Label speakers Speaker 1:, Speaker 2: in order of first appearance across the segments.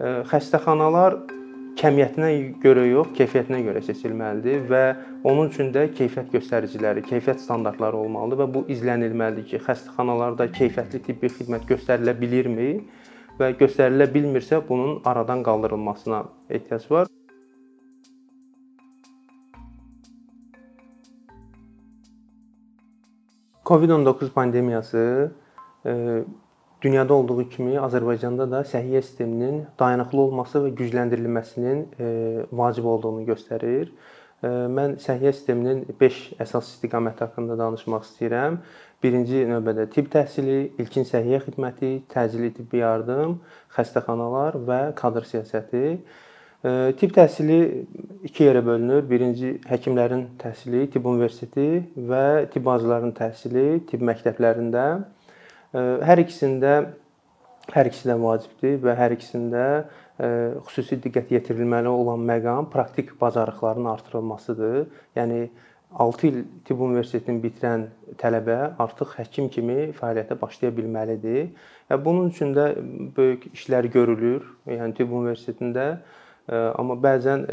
Speaker 1: xəstəxanalar kəmiyyətinə görə yox, keyfiyyətinə görə seçilməlidir və onun üçün də keyfiyyət göstəriciləri, keyfiyyət standartları olmalıdır və bu izlənilməlidir ki, xəstəxanalarda keyfiyyətli tibbi xidmət göstərilə bilirmi və göstərilə bilmirsə, bunun aradan qaldırılmasına ehtiyac var. Covid-19 pandemiyası dünyada olduğu kimi Azərbaycanda da səhiyyə sisteminin dayanıqlı olması və gücləndirilməsinin e, vacib olduğunu göstərir. E, mən səhiyyə sisteminin 5 əsas istiqaməti haqqında danışmaq istəyirəm. Birinci növbədə tibb təhsili, ilkin səhiyyə xidməti, təcili tibbi yardım, xəstəxanalar və kadr siyasəti. Tibb təhsili iki yerə bölünür. Birinci həkimlərin təhsili, tibb universiteti və tibb bacılarının təhsili tibb məktəblərində. Hər ikisində hər ikisi də vacibdir və hər ikisində xüsusi diqqət yetirilməli olan məqam praktik bacarıqların artırılmasıdır. Yəni 6 il tibb universitetini bitirən tələbə artıq həkim kimi fəaliyyətə başlaya bilməlidir. Və bunun üçün də böyük işlər görülür. Yəni tibb universitetində Amma bəzən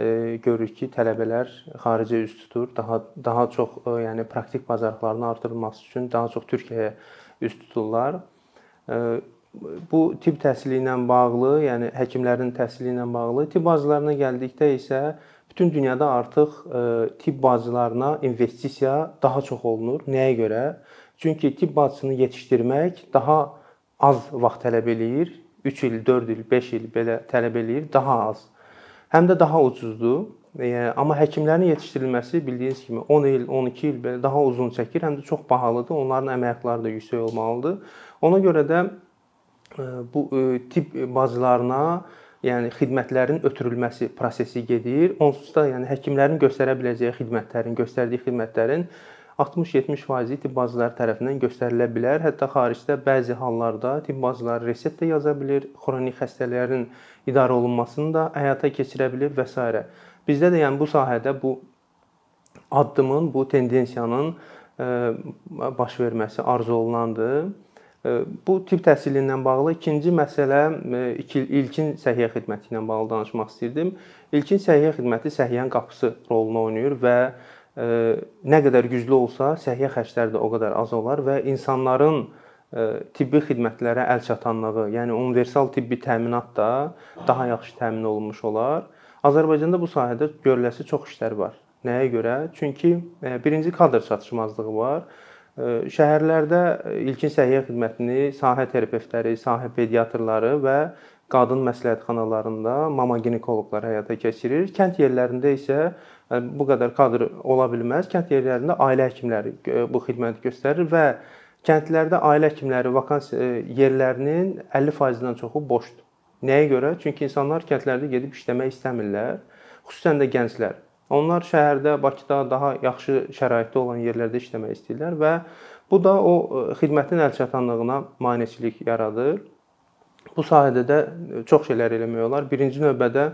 Speaker 1: görürük ki, tələbələr xaricə üz tutur. Daha daha çox yəni praktik bacarıqlarını artırılması üçün daha çox Türkiyəyə üz tuturlar. Bu tibb təhsili ilə bağlı, yəni həkimlərin təhsili ilə bağlı, tibb bacılarına gəldikdə isə bütün dünyada artıq tibb bacılarına investisiya daha çox olunur. Nəyə görə? Çünki tibb bacısını yetişdirmək daha az vaxt tələb eləyir. 3 il, 4 il, 5 il belə tələb eləyir, daha az həm də daha ucuzdur. Amma həkimlərin yetişdirilməsi bildiyiniz kimi 10 il, 12 il belə daha uzun çəkir, həm də çox bahalıdır. Onların əmək haqqları da yüksək olmalıdır. Ona görə də e, bu e, tibb bazlarına yəni xidmətlərin ötürülməsi prosesi gedir. Onsuz da yəni həkimlərin göstərə biləcəyi xidmətlərin, göstərdiyi xidmətlərin 60-70% tibb bacıları tərəfindən göstərilə bilər. Hətta xaricdə bəzi hallarda tibb bacıları resept də yaza bilir, xronik xəstələrin idarə olunmasını da həyata keçirə bilir və s. Bizdə də yəni bu sahədə bu addımın, bu tendensiyanın e, baş verməsi arzu olunandır. E, bu tibb təhsili ilə bağlı ikinci məsələ e, ilkin səhiyyə xidməti ilə bağlı danışmaq istirdim. İlkin səhiyyə xidməti səhiyyənin qapısı rolunu oynayır və nə qədər güclü olsa, səhiyyə xərcləri də o qədər az olar və insanların tibbi xidmətlərə əl çatanlığı, yəni universal tibbi təminat da daha yaxşı təmin olunmuş olar. Azərbaycanda bu sahədə görüləsi çox işlər var. Nəyə görə? Çünki birinci kadr çatışmazlığı var. Şəhərlərdə ilkin səhiyyə xidmətini sahə terapevtləri, sahə pediatrları və qadın məsləhətxanalarında mama ginekoloqlar həyata keçirir. Kənd yerlərində isə bu qədər kadr ola bilməz. Kənd yerlərində ailə həkimləri bu xidməti göstərir və Kəndlərdə ailə həkimləri vakansiya e, yerlərinin 50%-dən çoxu boşdur. Nəyə görə? Çünki insanlar kəndlərdə gedib işləmək istəmirlər, xüsusən də gənclər. Onlar şəhərdə, Bakıda daha yaxşı şəraitdə olan yerlərdə işləmək istəyirlər və bu da o e, xidmətin əlçatanlığına maneçilik yaradır. Bu sahədə də çox şeylər eləmək olar. Birinci növbədə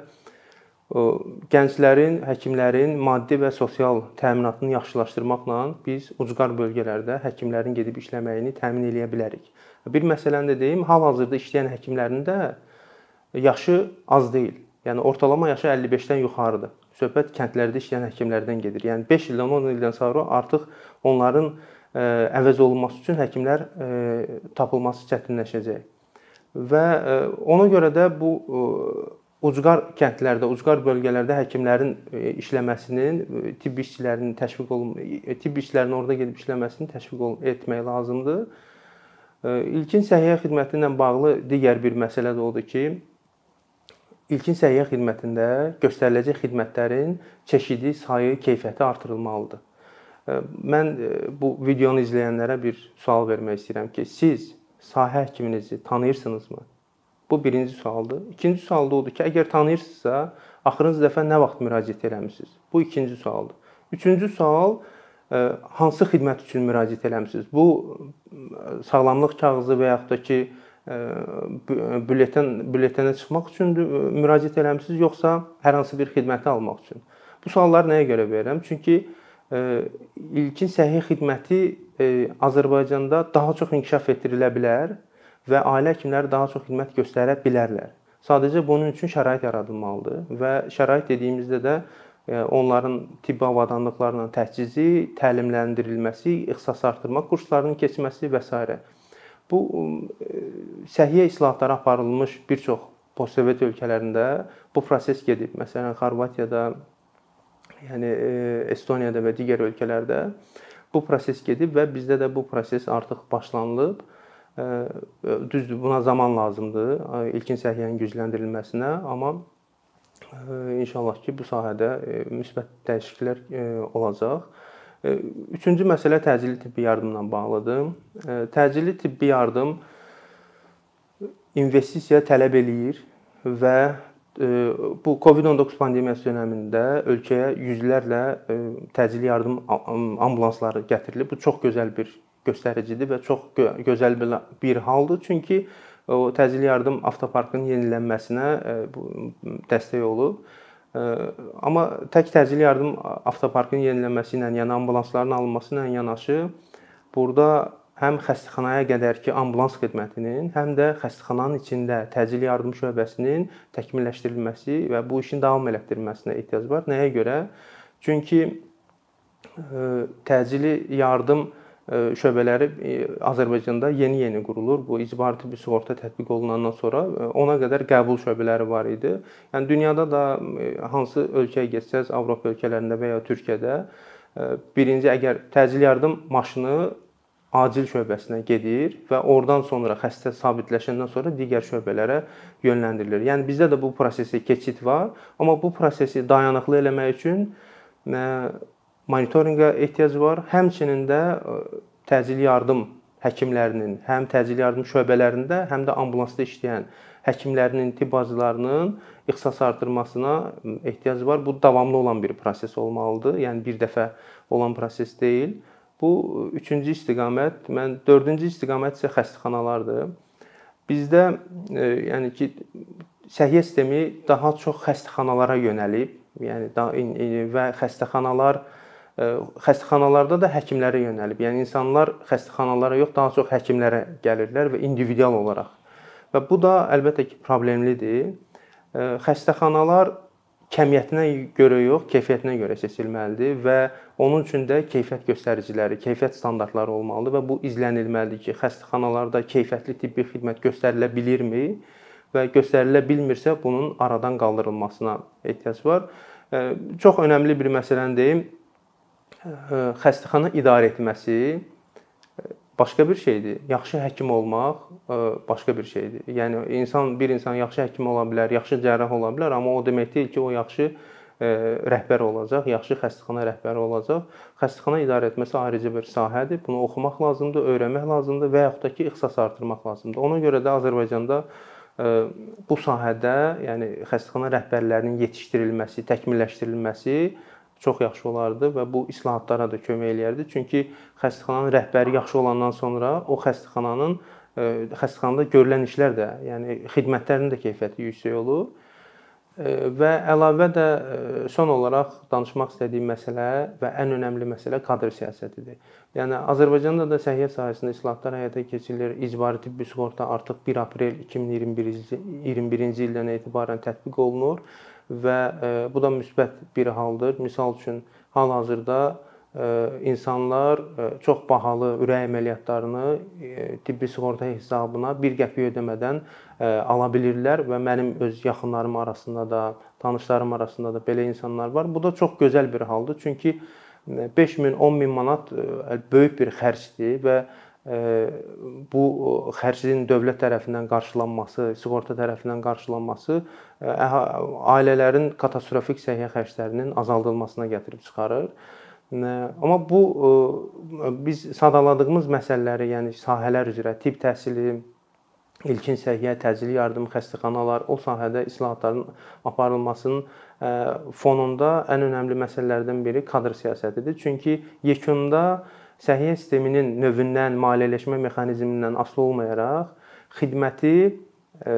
Speaker 1: gənclərin, həkimlərin maddi və sosial təminatını yaxşılaşdırmaqla biz ucqar bölgələrdə həkimlərin gedib işləməyini təmin eləyə bilərik. Bir məsələni də deyim, hal-hazırda işləyən həkimlərin də yaşı az deyil. Yəni ortalama yaşı 55-dən yuxarıdır. Söhbət kəndlərdə işləyən həkimlərdən gedir. Yəni 5 ildən 10 ildən sonra artıq onların əvəz olunması üçün həkimlər tapılması çətinləşəcək. Və ona görə də bu ucqar kəndlərdə, ucqar bölgələrdə həkimlərin e, işləməsinin, e, tibb işçilərinin təşviq olun, e, tibb işçilərinin orada gedib işləməsini təşviq etmək lazımdır. İlkin səhiyyə xidməti ilə bağlı digər bir məsələ də odur ki, ilkin səhiyyə xidmətində göstəriləcək xidmətlərin çeşidi, sayı, keyfiyyəti artırılmalıdır. Mən bu videonu izləyənlərə bir sual vermək istəyirəm ki, siz sahə həkiminizi tanıyırsınızmı? Bu birinci sualdır. İkinci sual da odur ki, əgər tanıyırsınızsa, axırıncı dəfə nə vaxt müraciət eləmisiniz? Bu ikinci sualdır. Üçüncü sual hansı xidmət üçün müraciət eləmisiniz? Bu sağlamlıq kağızı və yaxud da ki bülleten bülletenə çıxmaq üçündür müraciət eləmisiniz, yoxsa hər hansı bir xidməti almaq üçün? Bu sualları nəyə görə verirəm? Çünki ilkin səhiyyə xidməti Azərbaycanda daha çox inkişaf etdirilə bilər və ailə həkimləri daha çox xidmət göstərə bilərlər. Sadəcə bunun üçün şərait yaradılmalıdır və şərait dediyimizdə də e, onların tibbi avadanlıqlarla təchizi, təlimləndirilməsi, ixtisas artırma kurslarının keçməsi və s. Bu e, səhiyyə islahatları aparılmış bir çox postsovet ölkələrində bu proses gedib. Məsələn, Xorvatiyada, yəni e, Estoniyada və digər ölkələrdə bu proses gedib və bizdə də bu proses artıq başlanılıb. Düzdür, buna zaman lazımdır ilkin səhiyyənin gücləndirilməsinə, amma inşallah ki, bu sahədə müsbət dəyişikliklər olacaq. Üçüncü məsələ təcili tibbi yardımla bağlıdır. Təcili tibbi yardım investisiya tələb eləyir və bu COVID-19 pandemiyası dövründə ölkəyə yüzlərlə təcili yardım ambulansları gətirilib. Bu çox gözəl bir göstəricidir və çox gözəl bir haldır. Çünki o təcili yardım avtoparkının yenilənməsinə bu dəstək olub. Amma tək təcili yardım avtoparkının yenilənməsi ilə, yəni ambulansların alınması ilə yanaşı burada həm xəstəxanaya qədərki ambulans xidmətinin, həm də xəstəxananın içində təcili yardım şöbəsinin təkmilləşdirilməsi və bu işin davam elətdirilməsinə ehtiyac var. Nəyə görə? Çünki təcili yardım şöbələri Azərbaycanda yeni-yeni qurulur. Bu icbari tibbi sığorta tətbiq olunandan sonra ona qədər qəbul şöbələri var idi. Yəni dünyada da hansı ölkəyə getsəz, Avropa ölkələrində və ya Türkiyədə birinci əgər təcili yardım maşını acil şöbəsinə gedir və oradan sonra xəstə sabitləşəndən sonra digər şöbələrə yönləndirilir. Yəni bizdə də bu prosesi keçid var, amma bu prosesi dayanıqlı eləmək üçün monitorinqə ehtiyac var. Həmçinin də təcili yardım həkimlərinin, həm təcili yardım şöbələrində, həm də ambulansda işləyən həkimlərinin, tibb bacılarının ixtisas artırmasına ehtiyac var. Bu davamlı olan bir proses olmalıdır. Yəni bir dəfə olan proses deyil. Bu üçüncü istiqamət, mən dördüncü istiqamət isə xəstəxanalardır. Bizdə e, yəni ki səhiyyə sistemi daha çox xəstəxanalara yönəlib, yəni və xəstəxanalar e, xəstəxanalarda da həkimlərə yönəlib. Yəni insanlar xəstəxanalara yox, daha çox həkimlərə gəlirlər və individual olaraq. Və bu da əlbəttə ki, problemlidir. Xəstəxanalar kəmiyyətinə görə yox, keyfiyyətinə görə seçilməlidir və onun üçün də keyfiyyət göstəriciləri, keyfiyyət standartları olmalıdır və bu izlənilməlidir ki, xəstəxanalarda keyfiyyətli tibbi xidmət göstərilə bilirmi və göstərilə bilmirsə bunun aradan qaldırılmasına ehtiyac var. Çox önəmli bir məsələni deyim. Xəstəxana idarə etməsi başqa bir şeydir. Yaxşı həkim olmaq başqa bir şeydir. Yəni insan bir insan yaxşı həkim ola bilər, yaxşı cərrah ola bilər, amma o demək deyil ki, o yaxşı rəhbər olacaq, yaxşı xəstəxana rəhbəri olacaq. Xəstəxana idarə etməsi ayrıca bir sahədir. Bunu oxumaq lazımdır, öyrənmək lazımdır və yaxud da ki, ixtisas artırmaq lazımdır. Ona görə də Azərbaycanda bu sahədə, yəni xəstəxana rəhbərlərinin yetişdirilməsi, təkmilləşdirilməsi çox yaxşı olardı və bu islahatlara da kömək eləyərdi. Çünki xəstəxananın rəhbəri yaxşı olandan sonra o xəstəxananın e, xəstəxanada görülən işlər də, yəni xidmətlərin də keyfiyyəti yüksək olur. E, və əlavə də e, son olaraq danışmaq istədiyim məsələ və ən önəmli məsələ kadr siyasətidir. Yəni Azərbaycanda da səhiyyə sahəsində islahatlar həyata keçirilir. İcbari tibbi sığorta artıq 1 aprel 2021-ci 21-ci ildən etibarən tətbiq olunur və e, bu da müsbət bir haldır. Misal üçün hal-hazırda e, insanlar e, çox bahalı ürək əməliyyatlarını tibbi sığorta hesabına 1 qəpik ödəmədən ala bilirlər və mənim öz yaxınlarım arasında da, tanışlarım arasında da belə insanlar var. Bu da çox gözəl bir haldır. Çünki 5000, 10000 manat böyük bir xərcdir və bu xərcin dövlət tərəfindən qarşılanması, sığorta tərəfindən qarşılanması ailələrin katastrofik səhiyyə xərclərinin azaldılmasına gətirib çıxarır. Amma bu biz sadaladığımız məsələləri, yəni sahələr üzrə tibb təhsili, ilkin səhiyyə, təcili yardım, xəstəxanalar, o sahədə islahatların aparılmasının fonunda ən önəmli məsələlərdən biri kadr siyasətidir. Çünki yekunda səhiyyə sisteminin növündən, maliyyələşmə mexanizmindən asılı olmayaraq xidməti e,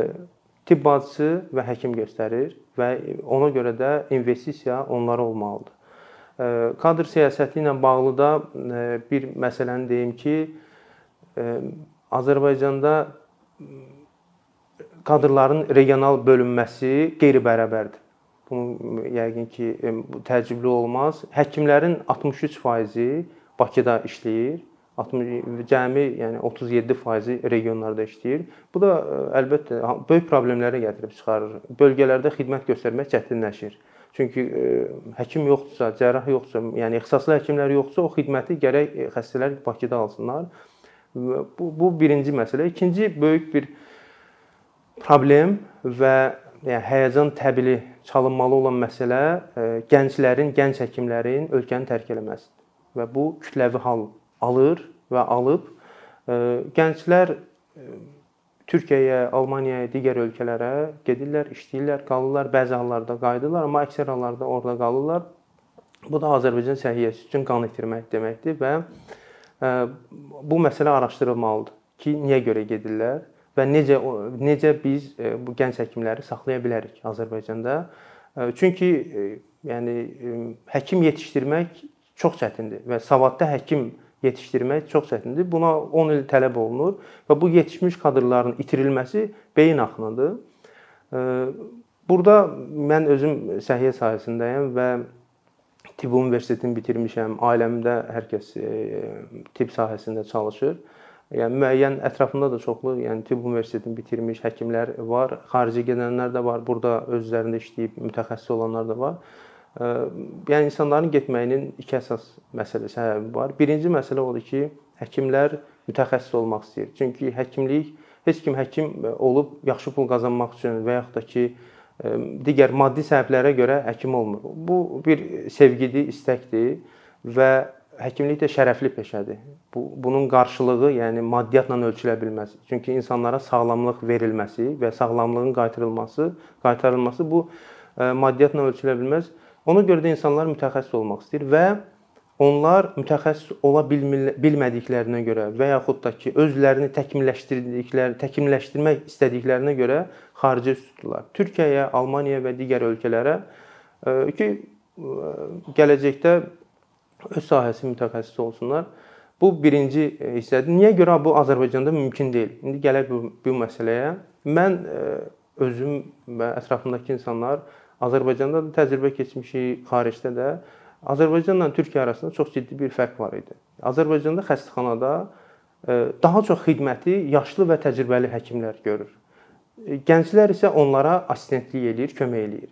Speaker 1: tibb bacısı və həkim göstərir və ona görə də investisiya onlara olmalıdır. E, kadr siyasəti ilə bağlı da e, bir məsələni deyim ki, Azərbaycanda kadrların regional bölünməsi qeyri-bərabərdir. Bunu yəqin ki, təəccüblü olmaz. Həkimlərin 63%-i Bakıda işləyir. 60 cəmi, yəni 37% regionlarda işləyir. Bu da əlbəttə böyük problemlərə gətirib çıxarır. Bölgələrdə xidmət göstərmək çətinləşir. Çünki həkim yoxdursa, cərrah yoxdursa, yəni ixtisaslı həkimlər yoxdursa, o xidməti gərək xəstələr Bakıda alsınlar. Bu bu birinci məsələ. İkinci böyük bir problem və yəni həyəcan təbili çalınmalı olan məsələ gənclərin, gənc həkimlərin ölkəni tərk eləməsidir. Və bu kütləvi hal alır və alıb gənclər Türkiyəyə, Almaniyaya, digər ölkələrə gedirlər, işləyirlər, qalırlar, bəzi hallarda qayıdırlar, amma əksər hallarda orada qalırlar. Bu da Azərbaycan səhiyyəsi üçün qan itirmək deməkdir və bu məsələ araşdırılmalıdır ki, niyə görə gedirlər və necə necə biz bu gənc həkimləri saxlaya bilərik Azərbaycanda. Çünki yəni həkim yetişdirmək çox çətindir və savadlı həkim yetişdirmək çox çətindir. Buna 10 il tələb olunur və bu yetişmiş kadrların itirilməsi beyin axınıdır. Burada mən özüm səhiyyə sahəsindəyəm və tibb universitetini bitirmişəm. Ailəmdə hər kəs tibb sahəsində çalışır. Yəni müəyyən ətrafında da çoxlu, yəni tibb universitetini bitirmiş həkimlər var, xarici gedənlər də var, burada özlərində işləyib mütəxəssis olanlar da var. Yəni insanların getməyinin iki əsas məsələ səbəbi var. Birinci məsələ odur ki, həkimlər mütəxəssis olmaq istəyir. Çünki həkimlik heç kim həkim olub yaxşı pul qazanmaq üçün və yaxud da ki, digər maddi səbəblərə görə həkim olmur. Bu bir sevgidir, istəkdir və həkimlik də şərəfli peşədir. Bu bunun qarşılığı, yəni maddiyyatla ölçülə bilməz. Çünki insanlara sağlamlıq verilməsi və sağlamlığın qaytarılması, qaytarılması bu maddiyyatla ölçülə bilməz. Ona görə də insanlar mütəxəssis olmaq istəyir və onlar mütəxəssis ola bilmədiklərinə görə və yaxud da ki, özlərini təkmilləşdirdikləri, təkmilləşdirmək istədiklərinə görə xarici üst tuturlar. Türkiyəyə, Almaniyaya və digər ölkələrə ki, gələcəkdə öz sahəsi mütəxəssisi olsunlar. Bu birinci hissədir. Niyə görə bu Azərbaycanda mümkün deyil? İndi gələk bu, bu məsələyə. Mən özüm və ətrafımdakı insanlar Azərbaycanda da təcrübə keçmişik, xaricdə də Azərbaycanla Türkiyə arasında çox ciddi bir fərq var idi. Azərbaycanda xəstəxanada e, daha çox xidməti yaşlı və təcrübəli həkimlər görür. E, gənclər isə onlara assistentlik eləyir, kömək eləyir.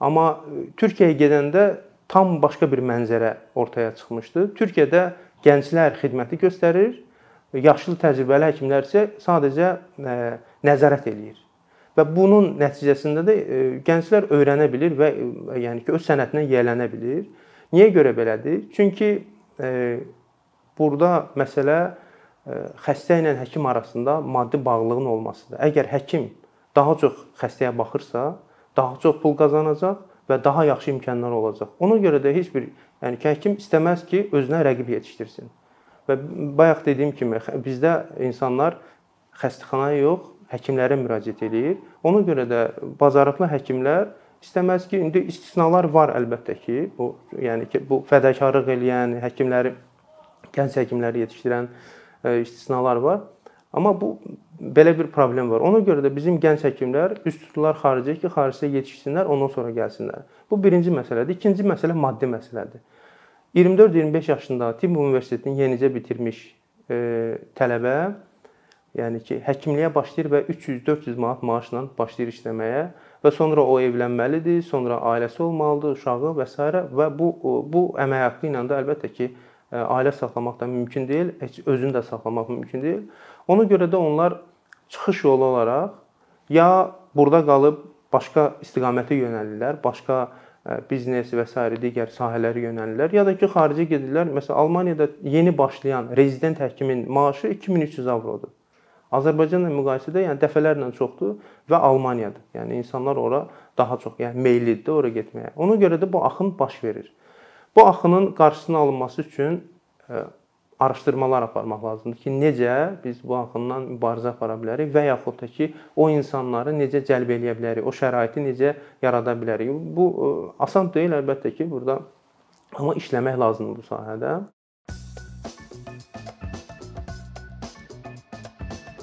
Speaker 1: Amma e, Türkiyəyə gedəndə tam başqa bir mənzərə ortaya çıxmışdı. Türkiyədə gənclər xidməti göstərir, yaşlı təcrübəli həkimlər isə sadəcə nəzarət eləyir. Və bunun nəticəsində də gənclər öyrənə bilir və yəni ki, öz sənətinə yiyələnə bilir. Niyə görə belədir? Çünki e, burada məsələ e, xəstə ilə həkim arasında maddi bağlılığın olmasıdır. Əgər həkim daha çox xəstəyə baxırsa, daha çox pul qazanacaq və daha yaxşı imkanlar olacaq. Ona görə də heç bir yəni ki, həkim istəməz ki, özünə rəqib yetişdirsin. Və bayaq dediyim kimi bizdə insanlar xəstəxanaya yox, həkimlərə müraciət eləyir. Ona görə də bacarıqlı həkimlər İstəməz ki, indi istisnalar var əlbəttə ki, bu yəni ki, bu fədakarlıq eləyən həkimləri, gənc həkimləri yetişdirən e, istisnalar var. Amma bu belə bir problem var. Ona görə də bizim gənc həkimlər üst tuturlar xaricə ki, xaricdə yetişsinlər, ondan sonra gəlsinlər. Bu birinci məsələdir. İkinci məsələ maddi məsələdir. 24-25 yaşında tibb universitetini yenicə bitirmiş e, tələbə, yəni ki, həkimliyə başlayır və 300-400 manat maaşla başlayır işləməyə və sonra o evlənməlidir, sonra ailəsi olmalıdır, uşağı və s. və bu bu əmək haqqı ilə də əlbəttə ki, ailə saxlamaq da mümkün deyil, heç özünü də saxlamaq mümkün deyil. Ona görə də onlar çıxış yolu olaraq ya burada qalıb başqa istiqamətə yönəlirlər, başqa biznes və s. digər sahələrə yönəlirlər, ya da ki, xaricə gedirlər. Məsələn, Almaniyada yeni başlayan rezident həkimin maaşı 2300 avrodur. Azərbaycanla müqayisədə yəni dəfələrlə çoxdur və Almaniyadır. Yəni insanlar ora daha çox, yəni meyllidir ora getməyə. Ona görə də bu axın baş verir. Bu axının qarşısının alınması üçün e, araşdırmalar aparmaq lazımdır ki, necə biz bu axından mübarizə apara bilərik və yaxud da ki, o insanları necə cəlb eləyə bilərik, o şəraiti necə yarada bilərik. Bu e, asan deyil əlbəttə ki, burada amma işləmək lazımdır bu sahədə.